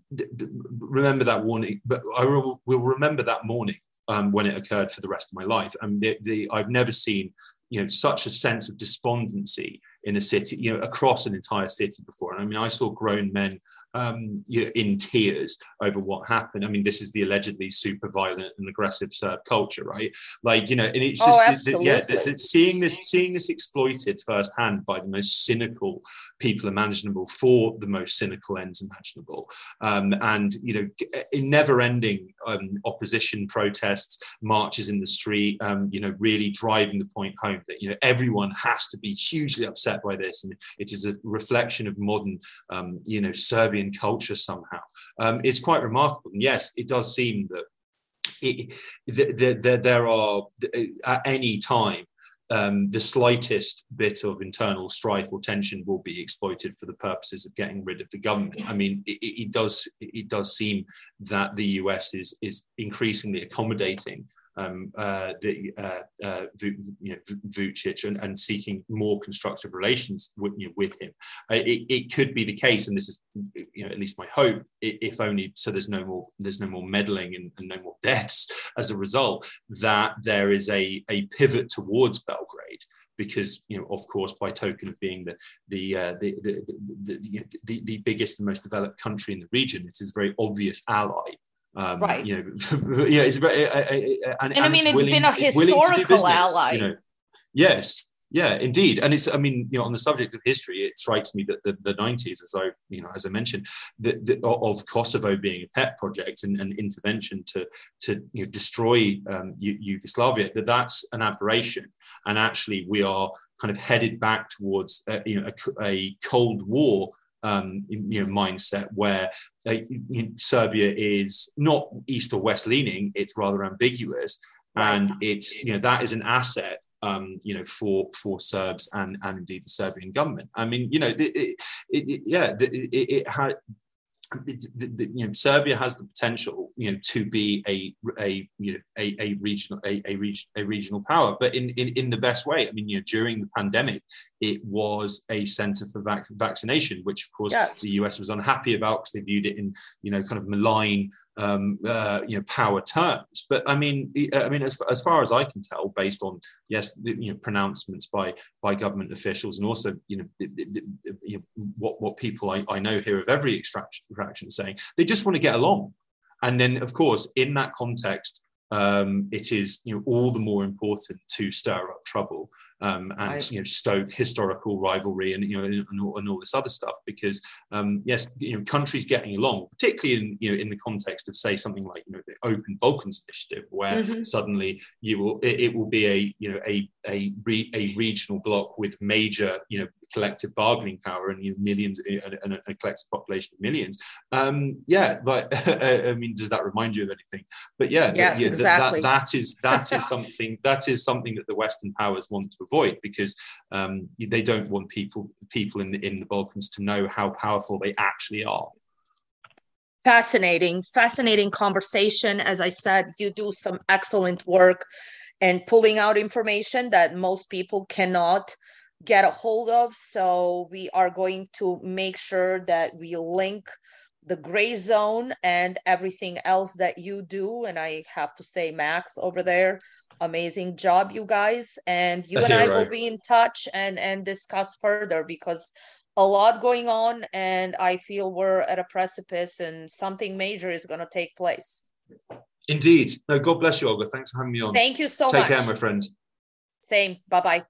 remember that warning but i will remember that morning um, when it occurred for the rest of my life. And the, the, I've never seen you know such a sense of despondency in a city, you know, across an entire city before. And I mean, I saw grown men um, you know, in tears over what happened. I mean, this is the allegedly super violent and aggressive Serb culture, right? Like, you know, and it's just, oh, the, the, yeah, the, seeing this, seeing this exploited firsthand by the most cynical people imaginable for the most cynical ends imaginable, um, and you know, in never-ending um, opposition protests, marches in the street, um, you know, really driving the point home that you know everyone has to be hugely upset by this, and it is a reflection of modern, um, you know, Serbian culture somehow. Um, it's quite remarkable. And yes, it does seem that it, the, the, there are at any time um, the slightest bit of internal strife or tension will be exploited for the purposes of getting rid of the government. I mean, it, it does it does seem that the US is is increasingly accommodating um, uh, the, uh, uh, you know, Vucic and, and, seeking more constructive relations with, you know, with him. Uh, it, it, could be the case, and this is, you know, at least my hope, if only so there's no more there's no more meddling and, and no more deaths as a result, that there is a, a pivot towards Belgrade because you know of course by token of being the the, uh, the, the, the, the, the, biggest and most developed country in the region it is a very obvious ally um, right. You know, yeah, it's very, uh, and, and, I mean, it's, willing, been a historical business, ally. You know, yes, Yeah, indeed, and it's. I mean, you know, on the subject of history, it strikes me that the, the 90s, as I, you know, as I mentioned, the, the, of Kosovo being a pet project and an intervention to to you know, destroy um, Yugoslavia, that that's an aberration, and actually we are kind of headed back towards uh, you know a, a Cold War um, you know, mindset where uh, you know, Serbia is not east or west leaning; it's rather ambiguous, and it's you know that is an asset um, you know, for for Serbs and and indeed the Serbian government. I mean, you know, it, it, it, yeah, it, it had you know, Serbia has the potential, you know, to be a a you know a, a regional a, a, region, a regional power, but in, in in the best way. I mean, you know, during the pandemic, it was a centre for vac- vaccination, which of course yes. the US was unhappy about because they viewed it in you know kind of malign um, uh, you know power terms. But I mean, I mean, as, as far as I can tell, based on yes, you know, pronouncements by by government officials and also you know, you know what what people I, I know here of every extraction interaction saying they just want to get along and then of course in that context um, it is you know all the more important to stir up trouble um, and right. you know stoke historical rivalry and you know and all, and all this other stuff because um, yes you know countries getting along particularly in you know in the context of say something like you know the Open Balkans initiative where mm-hmm. suddenly you will it, it, will be a you know a a, re, a regional bloc with major you know collective bargaining power and you know, millions and, and a collective population of millions um, yeah but I mean does that remind you of anything but yeah, yes, yeah exactly. that, that is that is something that is something that the Western powers want to avoid because um, they don't want people people in the, in the Balkans to know how powerful they actually are. Fascinating, fascinating conversation. As I said, you do some excellent work and pulling out information that most people cannot get a hold of. So we are going to make sure that we link the Grayzone and everything else that you do. And I have to say, Max over there, amazing job, you guys. And you and I right. will be in touch and and discuss further because a lot going on, and I feel we're at a precipice, and something major is going to take place. Indeed. No, God bless you, Olga. Thanks for having me on. Thank you so Take much. Take care, my friend. Same. Bye bye.